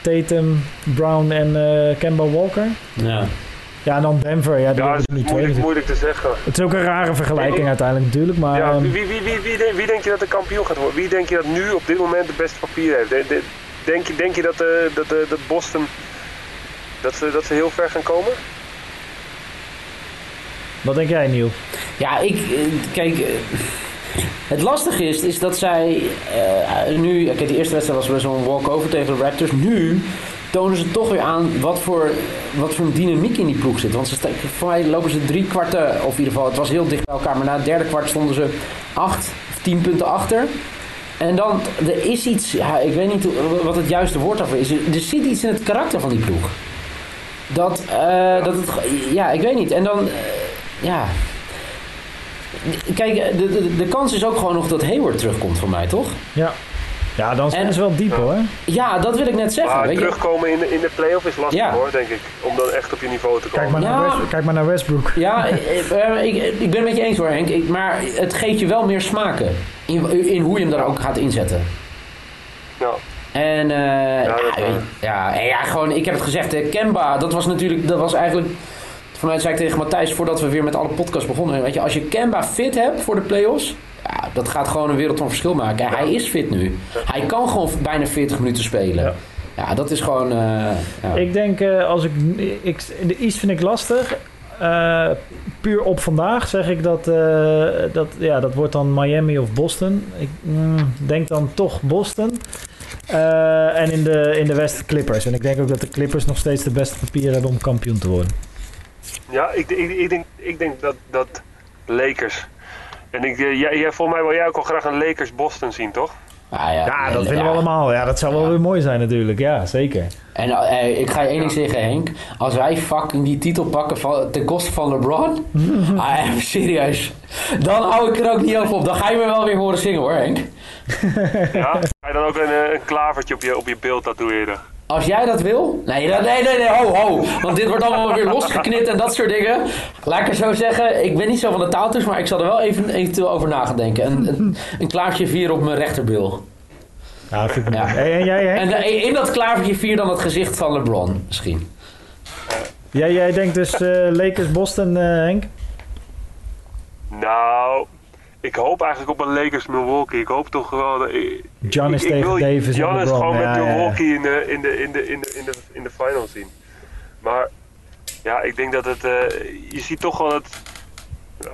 Tatum, Brown en eh Kemba Walker? Ja. Ja, en dan Denver. Ja, nu is twee. moeilijk, moeilijk te zeggen. Het is ook een rare vergelijking uiteindelijk natuurlijk. Maar Ja, ehm, wie, wie, wie, wie, wie, denk- je dat de kampioen gaat worden? Wie denk je dat nu op dit moment de beste papier heeft? De- de- Denk je, denk je dat, eh, dat, eh, dat Boston dat ze, dat ze heel ver gaan komen? wat denk jij, Niel? Ja, ik... eh, Kijk... Het lastige is, is dat zij eh, nu... Kijk, de eerste wedstrijd was wel zo'n walkover tegen de Raptors. Nu tonen ze toch weer aan wat voor, wat voor een dynamiek in die ploeg zit. Want ze voor mij lopen ze drie kwarten, of in ieder geval, het was heel dicht bij elkaar. Maar na het derde kwart stonden ze acht of tien punten achter. En dan, er is iets, ik weet niet wat het juiste woord daarvoor is. Er zit iets in het karakter van die ploeg. Dat, eh, dat het, ja, ik weet niet. En dan, eh, ja. Kijk, de, de, de kans is ook gewoon nog dat Hayward terugkomt voor mij, toch? Ja, ja dan zijn ze wel diep hoor. Ja, dat wil ik net zeggen. Maar weet je. terugkomen in de, in de play-off is lastig Ja. hoor, denk ik. Om dan echt op je niveau te Kijk komen. maar, naar. West- kijk maar naar Westbrook. Ja, eh, eh, ik, ik ben het met je eens hoor Henk. Ik- maar het geeft je wel meer smaken. In, in hoe je hem daar ook gaat inzetten. Ja. En eh, ja, ja, gewoon, ik heb het gezegd, hè, Kemba, dat was natuurlijk, dat was eigenlijk, voor mij zei ik tegen Matthijs voordat we weer met alle podcasts begonnen, weet je, als je Kemba fit hebt voor de playoffs, ja, dat gaat gewoon een wereld van verschil maken. Hij is fit nu. Hij kan gewoon bijna 40 minuten spelen. Ja. Ja, dat is gewoon, eh, ja. Ik denk, eh, als ik, ik... In de East vind ik lastig. Eh, puur op vandaag zeg ik dat, eh, dat... Ja, dat wordt dan Miami of Boston. Ik mm, denk dan toch Boston. Eh, en in de, in de West Clippers. En ik denk ook dat de Clippers nog steeds de beste papieren hebben om kampioen te worden. Ja, ik, ik, ik, denk, ik denk dat, dat Lakers. En ik, eh, jij, jij, volgens mij wil jij ook wel graag een Lakers-Boston zien, toch? Ah, ja, Ja, dat ja. willen we allemaal. Ja, dat zou wel Ja. weer mooi zijn natuurlijk. Ja, zeker. En eh, ik ga je één ding zeggen, Henk. Als wij fucking die titel pakken van, ten koste van LeBron. ah, even serieus. Dan hou ik er ook niet over op. Dan ga je me wel weer horen zingen hoor, Henk. Ja? Ga je dan ook een, eh, een klavertje op je, op je beeld tatoeëren? Als jij dat wil. Nee, dat- nee, nee, nee, ho, ho. Want dit wordt allemaal weer losgeknipt en dat soort dingen. Laat ik er zo zeggen. Ik ben niet zo van de taaltjes, maar ik zal er wel even eventueel over na gaan denken. Een, een, een klavertje vier op mijn rechterbeel. Ja, vind ik Ja. Hey, en jij, Henk? En eh, in dat klavertje vier dan het gezicht van LeBron, misschien. jij, jij denkt dus eh, Lakers Boston, eh, Henk? Nou, ik hoop eigenlijk op een Lakers-Milwaukee. Ik hoop toch wel dat... Ik, Giannis ik, ik tegen wil Davis LeBron. gewoon met ja, ja. Milwaukee in de, in de, in de, in de, in de, in de finals zien. Maar ja, ik denk dat het... eh, je ziet toch wel dat...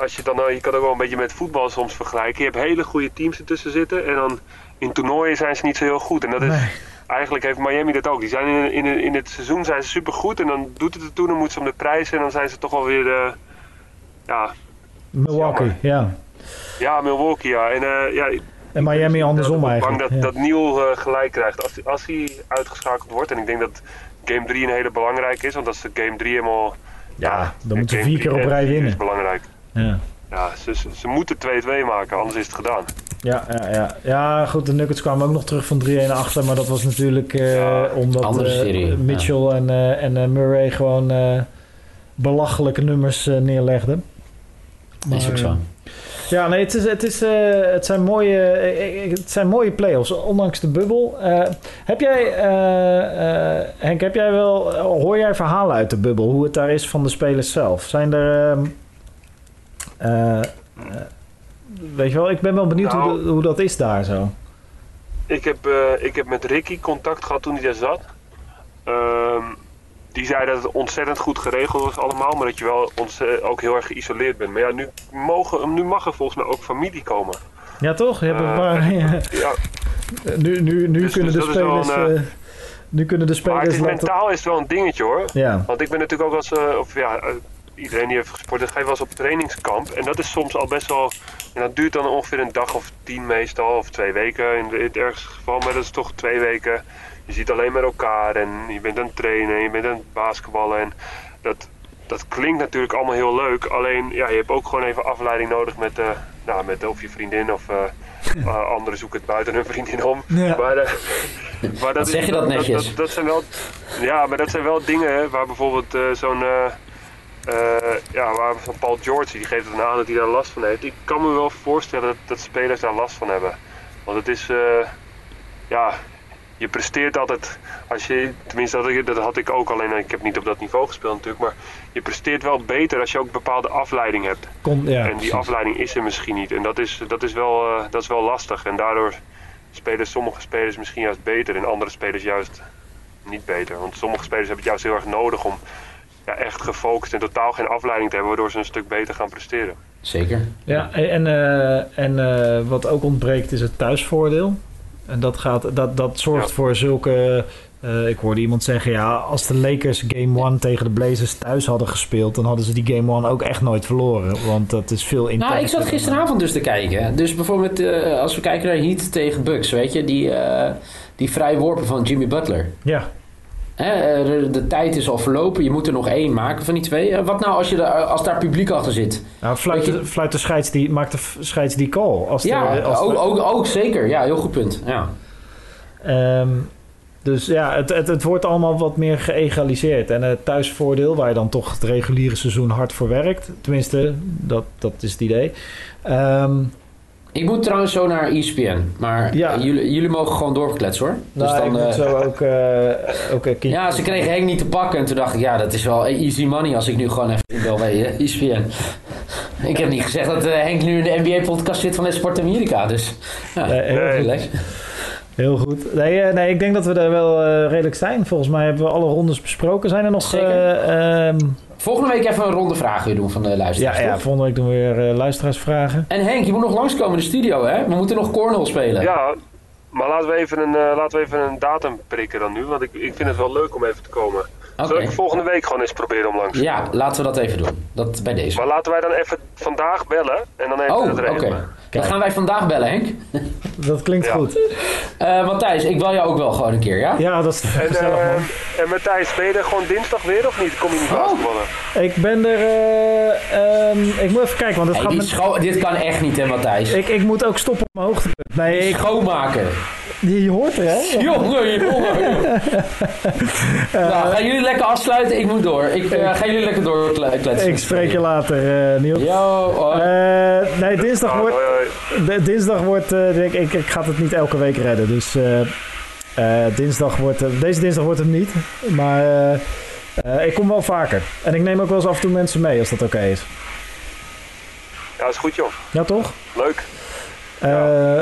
Als je dan, nou, je kan ook wel een beetje met voetbal soms vergelijken. Je hebt hele goede teams ertussen zitten. En dan in toernooien zijn ze niet zo heel goed. En dat is... Nee. Eigenlijk heeft Miami dat ook. Die zijn in, in, in het seizoen zijn ze supergoed. En dan doet het er toe, dan moeten ze om de prijzen. En dan zijn ze toch wel weer... ja, Milwaukee, ja. Ja, Milwaukee, ja. En, eh, ja En Miami andersom ik ben eigenlijk. bang dat, ja. dat Neil eh, gelijk krijgt. Als, als hij uitgeschakeld wordt. En ik denk dat game 3 een hele belangrijke is. Want als de game 3 helemaal... Ja, dan moeten ze vier keer op rij winnen. is belangrijk. Ja. Ja, ze, ze, ze moeten 2-2 maken, anders is het gedaan. Ja, ja, ja. ja, goed, de Nuggets kwamen ook nog terug van 3-1 achter. Maar dat was natuurlijk eh, Ja, omdat eh, Mitchell en, eh, en Murray gewoon eh, belachelijke nummers neerlegden. is ook Maar, zo. Ja, nee, het, is, het, is, eh, het, zijn mooie, eh, eh, het zijn mooie play-offs, ondanks de bubbel. Heb jij, Henk, heb jij wel, hoor jij verhalen uit de bubbel, hoe het daar is van de spelers zelf? Zijn er, ehm, eh, eh, weet je wel, ik ben wel benieuwd hoe, Nou. de- hoe dat is daar zo. Ik heb, ik heb met Ricky contact gehad toen hij daar zat. Ehm, die zei dat het ontzettend goed geregeld was allemaal, maar dat je wel ontze- ook heel erg geïsoleerd bent. Maar ja, nu, mogen, nu mag er volgens mij ook familie komen. Ja, toch? Je hebt een Eh, paar, Ja, nu nu, nu Dus- kunnen dus de spelers... een, eh, nu kunnen de maar het spelers is laten... mentaal is het wel een dingetje hoor. Ja, Want ik ben natuurlijk ook als, eh, of ja, eh, iedereen die heeft gesport, dat ga je wel eens op trainingskamp. En dat is soms al best wel, en dat duurt dan ongeveer een dag of tien meestal, of twee weken in het ergste geval. Maar dat is toch twee weken. Je ziet alleen met elkaar en je bent aan het trainen, je bent aan het basketballen. En dat, dat klinkt natuurlijk allemaal heel leuk. Alleen, ja, je hebt ook gewoon even afleiding nodig met, eh nou, met of je vriendin of... eh, eh, anderen zoeken het buiten hun vriendin om. Ja. Maar, eh, maar Wat zeg je dat netjes? Dat, dat zijn wel, ja, maar dat zijn wel dingen hè, waar bijvoorbeeld eh, zo'n. eh, eh, ja, waar van Paul George, die geeft het aan dat hij daar last van heeft. Ik kan me wel voorstellen dat, dat spelers daar last van hebben. Want het is. eh, ja, je presteert altijd. Als je, tenminste, dat, had ik ook alleen. Ik heb niet op dat niveau gespeeld natuurlijk. Maar je presteert wel beter als je ook bepaalde afleiding hebt. Kon, ja en die precies. afleiding is er misschien niet. En dat is, dat is, wel, eh, dat is wel lastig. En daardoor spelen sommige spelers misschien juist beter en andere spelers juist niet beter. Want sommige spelers hebben het juist heel erg nodig om ja, echt gefocust en totaal geen afleiding te hebben, waardoor ze een stuk beter gaan presteren. Zeker. Ja, en, eh, en eh, wat ook ontbreekt is het thuisvoordeel. En dat, gaat, dat, dat zorgt Ja. voor zulke... eh, ik hoorde iemand zeggen, ja, als de Lakers Game 1 tegen de Blazers thuis hadden gespeeld... dan hadden ze die Game 1 ook echt nooit verloren. Want dat is veel intenser. Nou, ik zat gisteravond dus te kijken. Dus bijvoorbeeld, eh, als we kijken naar Heat tegen Bucks, weet je, die, eh die vrije worpen van Jimmy Butler. Ja, Hè, eh, de, tijd is al verlopen, je moet er nog één maken van die twee. Eh, wat nou als, je daar, als daar publiek achter zit? nou, fluit, je- fluit de scheids die, maakt de scheids die call. Als de- Ja, als de- ook, ook, zeker. Ja, heel goed punt. Ja. Ehm, dus ja, het, het, het wordt allemaal wat meer geëgaliseerd. En het thuisvoordeel, waar je dan toch het reguliere seizoen hard voor werkt. Tenminste, dat, dat is het idee. Ehm, Ik moet trouwens zo naar ESPN, maar Ja. eh, jullie, jullie mogen gewoon doorgekletsen hoor. Dus nou, ik dan, moet eh, zo ook, eh ook ja, ze kregen Henk niet te pakken en toen dacht ik, ja, dat is wel easy money als ik nu gewoon even inbel bij ESPN. ik heb niet gezegd dat Henk nu in de NBA-podcast zit van Esport Amerika, dus ja, Nee, heel Nee. relax. Heel goed. Nee, nee, ik denk dat we er wel redelijk zijn. Volgens mij hebben we alle rondes besproken. Zijn er nog... Zeker. eh, ehm, Volgende week even een ronde vragen weer doen van de luisteraars. ja, volgende week doen we weer eh, luisteraarsvragen. En Henk, je moet nog langskomen in de studio, hè? We moeten nog cornhole spelen. Ja, maar laten we even een, eh, laten we even een datum prikken dan nu, want ik, ik vind het wel leuk om even te komen. Oké. Zal ik volgende week gewoon eens proberen om langs? Ja, laten we dat even doen. Dat bij deze. Maar laten wij dan even vandaag bellen en dan even Oh, het oké. regelen. Dan gaan wij vandaag bellen, Henk. Dat klinkt Ja. goed. Eh Matthijs, ik bel jou ook wel gewoon een keer, ja? Ja, dat is En, gezellig, eh, man. en Matthijs, ben je er gewoon dinsdag weer of niet? Kom je niet Oh. Ik ben er... eh, ehm, ik moet even kijken, want het Hey, gaat dit, met... dit kan echt niet, hè, Matthijs? Ik, ik moet ook stoppen op mijn hoogtepunt. Nee, ik, Schoonmaken. Je hoort er, hè? Jongen, jongen, jongen. nou, gaan jullie lekker afsluiten? Ik moet door. Ik eh, ga jullie lekker doorkletsen. Ik spreek je later, eh Niels. Yo. Eh, nee, dinsdag wordt... dinsdag wordt... eh, denk ik, ik, ik ga het niet elke week redden. Dus eh, eh, dinsdag wordt... deze dinsdag wordt het niet. Maar eh, eh, ik kom wel vaker. En ik neem ook wel eens af en toe mensen mee, als dat oké is. Ja, is goed joh. Ja, toch? Leuk. Eh,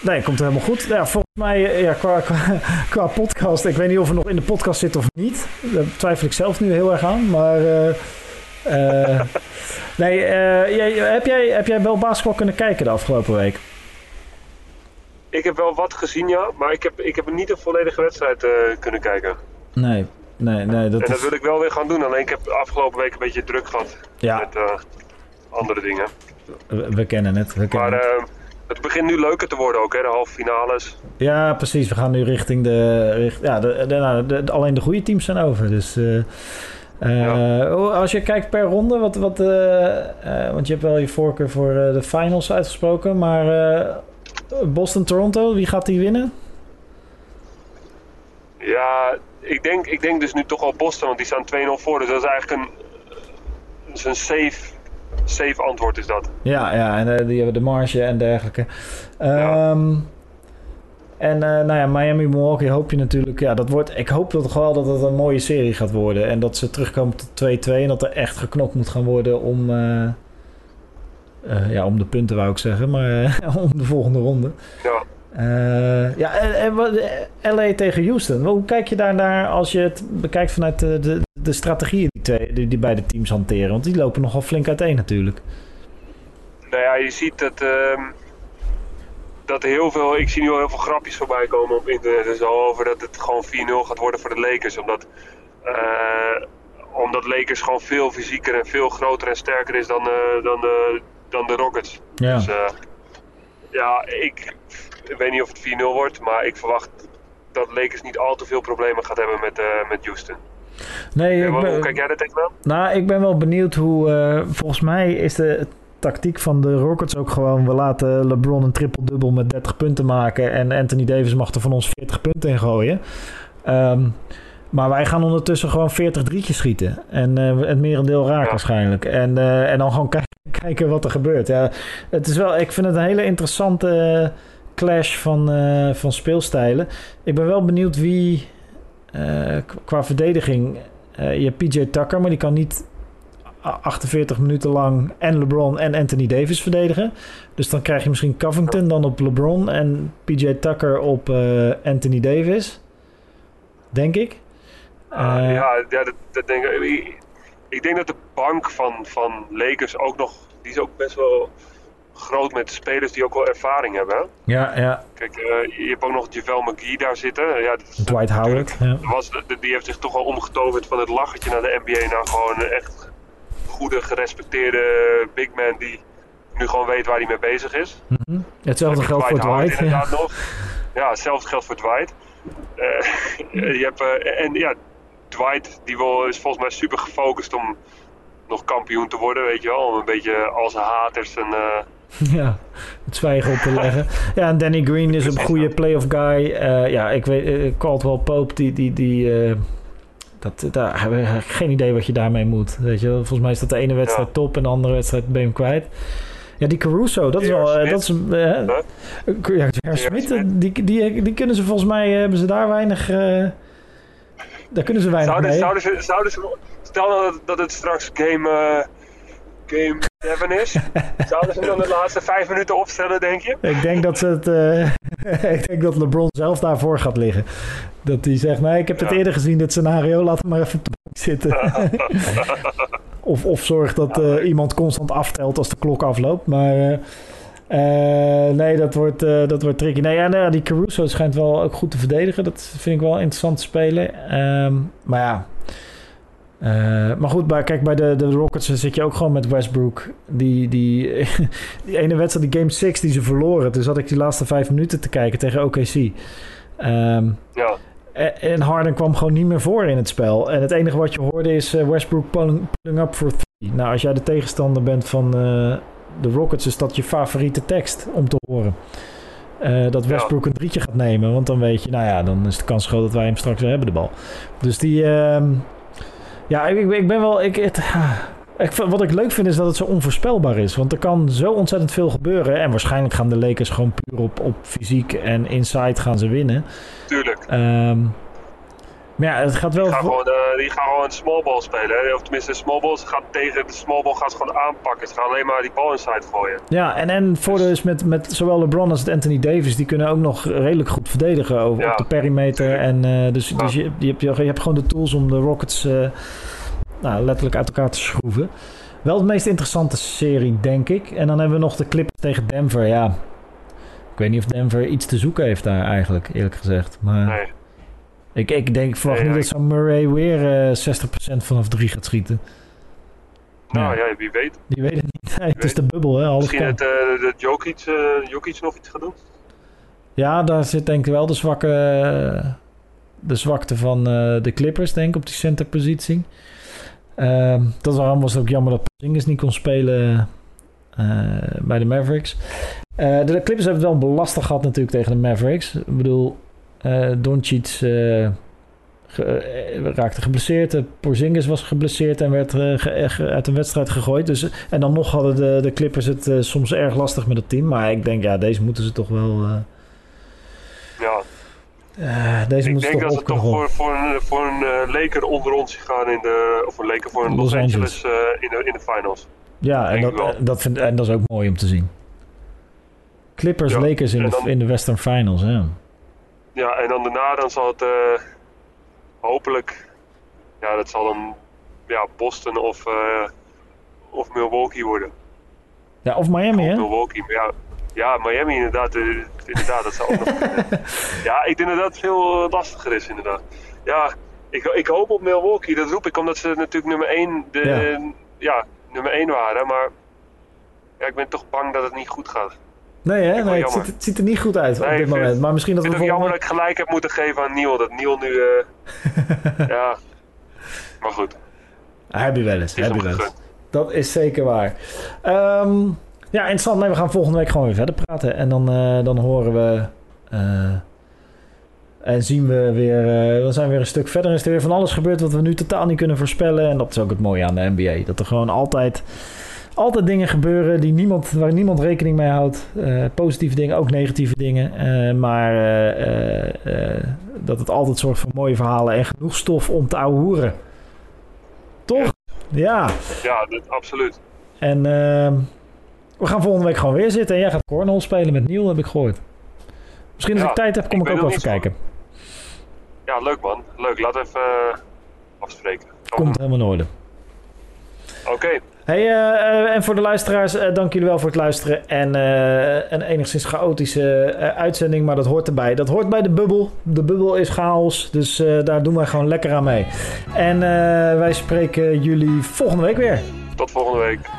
nee, komt helemaal goed. Ja, volgens mij, eh, ja, qua, qua, qua podcast, ik weet niet of we nog in de podcast zitten of niet. Daar twijfel ik zelf nu heel erg aan. Maar eh, eh, nee, eh, jij, heb, jij, heb jij wel basketbal kunnen kijken de afgelopen week? Ik heb wel wat gezien, ja, maar ik heb, ik heb niet een volledige wedstrijd eh, kunnen kijken. Nee, nee, nee. Dat en dat is, wil ik wel weer gaan doen, alleen ik heb de afgelopen week een beetje druk gehad ja, met eh, andere dingen. we, we kennen het. We kennen Maar het. Het begint nu leuker te worden ook, hè, de halve finales. Ja, precies. We gaan nu richting de. Richt, ja, de, de, nou, de- alleen de goede teams zijn over. Dus. eh, eh, Als je kijkt per ronde, wat, wat, eh, want je hebt wel je voorkeur voor de finals uitgesproken, maar Boston-Toronto, wie gaat die winnen? Ja, ik denk, ik denk dus nu toch al Boston, want die staan 2-0 voor. Dus dat is eigenlijk een, dat is een safe, safe antwoord is dat. Ja, ja en eh, die hebben de marge en dergelijke. Ja. Ehm, En eh, nou ja, Miami-Milwaukee hoop je natuurlijk... Ja, dat wordt, ik hoop toch wel dat het een mooie serie gaat worden. En dat ze terugkomen tot 2-2. En dat er echt geknokt moet gaan worden om... eh, ja, om de punten wou ik zeggen. Maar om de volgende ronde. Ja. Uh, ja, en, en wat- LA tegen Houston. Hoe kijk je daar naar als je het bekijkt vanuit de, de, de strategieën die, twee, die, die beide teams hanteren? Want die lopen nogal flink uiteen natuurlijk. Nou ja, je ziet dat, ehm, dat heel veel. Ik zie nu al heel veel grapjes voorbij komen op internet en zo over dat het gewoon 4-0 gaat worden voor de Lakers. Omdat, eh, omdat Lakers gewoon veel fysieker en veel groter en sterker is dan, eh, dan, de, dan de Rockets. Ja. Dus eh, ja, ik, ik weet niet of het 4-0 wordt, maar ik verwacht dat Lakers niet al te veel problemen gaat hebben met, eh, met Houston. Nee, ik hoe, ben- hoe kijk jij daar tegenaan? Nou, ik ben wel benieuwd hoe. eh, volgens mij is de tactiek van de Rockets ook gewoon. We laten LeBron een triple-dubbel met 30 punten maken. En Anthony Davis mag er van ons 40 punten in gooien. Ehm, maar wij gaan ondertussen gewoon 40 drietjes schieten. En eh, het merendeel Ja. waarschijnlijk. En, en dan gewoon kijken, wat er gebeurt. Ja, het is wel, ik vind het een hele interessante clash van, eh, van speelstijlen. Ik ben wel benieuwd wie eh, qua verdediging. eh, je hebt PJ Tucker, maar die kan niet a- 48 minuten lang en LeBron en Anthony Davis verdedigen. Dus dan krijg je misschien Covington dan op LeBron en PJ Tucker op Anthony Davis. Denk ik. Ah, ja, ja dat, dat denk ik. ik. Ik denk dat de bank van, van Lakers ook nog. Die is ook best wel groot met spelers die ook wel ervaring hebben. Ja, ja. Kijk, eh, je hebt ook nog JaVale McGee daar zitten. Ja, dat is Dwight Howard. Ja. Was, die heeft zich toch wel omgetoverd van het lachertje naar de NBA naar gewoon een echt goede, gerespecteerde big man die nu gewoon weet waar hij mee bezig is. Mhm. Hetzelfde geldt voor Howard Dwight. Ja. nog. Ja, hetzelfde geldt voor Dwight. Eh, je hebt, eh, en ja, Dwight die wil, is volgens mij super gefocust om nog kampioen te worden, weet je wel. Om een beetje als haters en... Ja, het zwijgen op te leggen. Ja, en Danny Green is een goede playoff guy. Eh, ja, ik weet, eh, Caldwell Pope, die... die, die eh, dat, daar heb ik eigenlijk geen idee wat je daarmee moet. Weet je, volgens mij is dat de ene wedstrijd Ja. top en de andere wedstrijd ben je hem kwijt. Ja, die Caruso, dat is wel... dat is, eh, ja. Smith, die, die, die kunnen ze volgens mij... hebben ze daar weinig... daar kunnen ze weinig zouden, mee. zouden, ze, zouden ze... Stel dat, dat het straks game... Game 7 is. Zouden ze dan de laatste vijf minuten opstellen, denk je? Ik denk dat ze het. eh, ik denk dat LeBron zelf daarvoor gaat liggen. Dat hij zegt: Nee, ik heb het Ja. eerder gezien, dit scenario. Laat hem maar even op de bank zitten. of, of zorg dat eh, iemand constant aftelt als de klok afloopt. Maar. eh, nee, dat wordt, dat wordt tricky. Nee, ja, ja, die Caruso schijnt wel ook goed te verdedigen. Dat vind ik wel interessant te spelen. Ehm, maar ja. Eh, maar goed, bij, kijk, bij de, de Rockets zit je ook gewoon met Westbrook. Die, die, die ene wedstrijd, die Game 6 die ze verloren. Toen zat ik die laatste vijf minuten te kijken tegen OKC. Ehm, Ja. en en Harden kwam gewoon niet meer voor in het spel. En het enige wat je hoorde is eh, Westbrook pulling, pulling up for three. Nou, als jij de tegenstander bent van eh, de Rockets, is dat je favoriete tekst om te horen. Dat Westbrook een drietje gaat nemen. Want dan weet je, nou ja, dan is de kans groot dat wij hem straks weer hebben, de bal. Dus die... ehm, ja, ik, ik, ik ben wel... Ik, het, ik, wat ik leuk vind is dat het zo onvoorspelbaar is. Want er kan zo ontzettend veel gebeuren. En waarschijnlijk gaan de Lakers gewoon puur op, op fysiek en inside gaan ze winnen. Tuurlijk. Ehm, maar ja, het gaat wel... Die gaan gewoon, eh, die gaan gewoon small ball spelen. Hè? Of tenminste, small ball ze gaat tegen de small ball gaan ze gewoon aanpakken. Ze gaan alleen maar die bal inside gooien. Ja, en, en voordeel is met, met zowel LeBron als Anthony Davis... die kunnen ook nog redelijk goed verdedigen over, Ja, op de perimeter. En, eh, dus dus je, je, hebt, je hebt gewoon de tools om de Rockets eh, nou, letterlijk uit elkaar te schroeven. Wel het meest interessante serie, denk ik. En dan hebben we nog de Clippers tegen Denver. Ja, ik weet niet of Denver iets te zoeken heeft daar eigenlijk, eerlijk gezegd. Maar Nee. Ik, ik denk, ik verwacht Nee, niet dat zo'n Murray weer eh 60% vanaf drie gaat schieten. Nou Ja. ja, wie weet. Die weet het niet. Nee, het is de bubbel, hè. Alles Misschien kan. dat, eh dat Jokic, eh, Jokic nog iets gaat doen. Ja, daar zit denk ik wel de, zwakke, de zwakte van eh, de Clippers, denk ik, op die centerpositie. Ehm dat waarom was het ook jammer dat Porzingis niet kon spelen eh, bij de Mavericks. Eh, de Clippers hebben het wel belastig gehad natuurlijk tegen de Mavericks. Ik bedoel, eh Doncic eh, ge- eh, raakte geblesseerd. Porzingis was geblesseerd en werd uit een wedstrijd gegooid. Dus, en dan nog hadden de, de Clippers het soms erg lastig met het team. Maar ik denk, ja, deze moeten ze toch wel... Ja, deze ik moeten ze denk toch dat ze toch voor, voor een, voor een Laker onder ons gaan in de... Of een Laker voor een Los, Los Angeles, in, de, in de finals. Ja, en dat, dat vind, en dat is ook mooi om te zien. Clippers, Ja, Lakers in de, dan- in de Western Finals. Hè? Ja, en dan daarna dan zal het eh, hopelijk, ja, dat zal dan ja, Boston of, eh, of Milwaukee worden. Ja, of Miami, Of hè? Milwaukee, maar ja, ja, Miami inderdaad, eh, inderdaad, dat zou ook nog kunnen. Ja, ik denk dat dat veel lastiger is inderdaad. Ja, ik, ik hoop op Milwaukee, dat roep ik omdat ze natuurlijk nummer 1, de, Ja. ja. nummer 1 waren, maar ja, ik ben toch bang dat het niet goed gaat. Nee, hè? Nee, het, ziet, het ziet er niet goed uit Nee, op ik dit moment. Maar misschien Ik dat we vind het ook jammer volgende... dat ik gelijk heb moeten geven aan Niel, dat Niel nu, eh, ja, maar goed. Heb je wel eens, heb je wel eens. Dat is zeker waar. Ehm, ja, interessant. Nee, we gaan volgende week gewoon weer verder praten. En dan, eh, dan horen we... eh, en zien we weer... dan zijn we weer een stuk verder. Is er weer van alles gebeurd wat we nu totaal niet kunnen voorspellen. En dat is ook het mooie aan de NBA. Dat er gewoon altijd... Altijd dingen gebeuren die niemand, waar niemand rekening mee houdt. Eh, positieve dingen, ook negatieve dingen. Eh, maar eh, dat het altijd zorgt voor mooie verhalen en genoeg stof om te ouwehoeren. Toch? Ja. Ja, dat, absoluut. En ehm, we gaan volgende week gewoon weer zitten. En jij gaat cornhole spelen met Niel, heb ik gehoord. Misschien als Ja, ik tijd heb, kom ik ook nog even kijken. Ja, leuk man. Leuk, laten we even afspreken. Komt helemaal in orde. Oké, Hey, eh, eh, en voor de luisteraars, eh, dank jullie wel voor het luisteren. En een enigszins chaotische uitzending, maar dat hoort erbij. Dat hoort bij de bubbel. De bubbel is chaos, dus daar doen wij gewoon lekker aan mee. En wij spreken jullie volgende week weer. tot volgende week.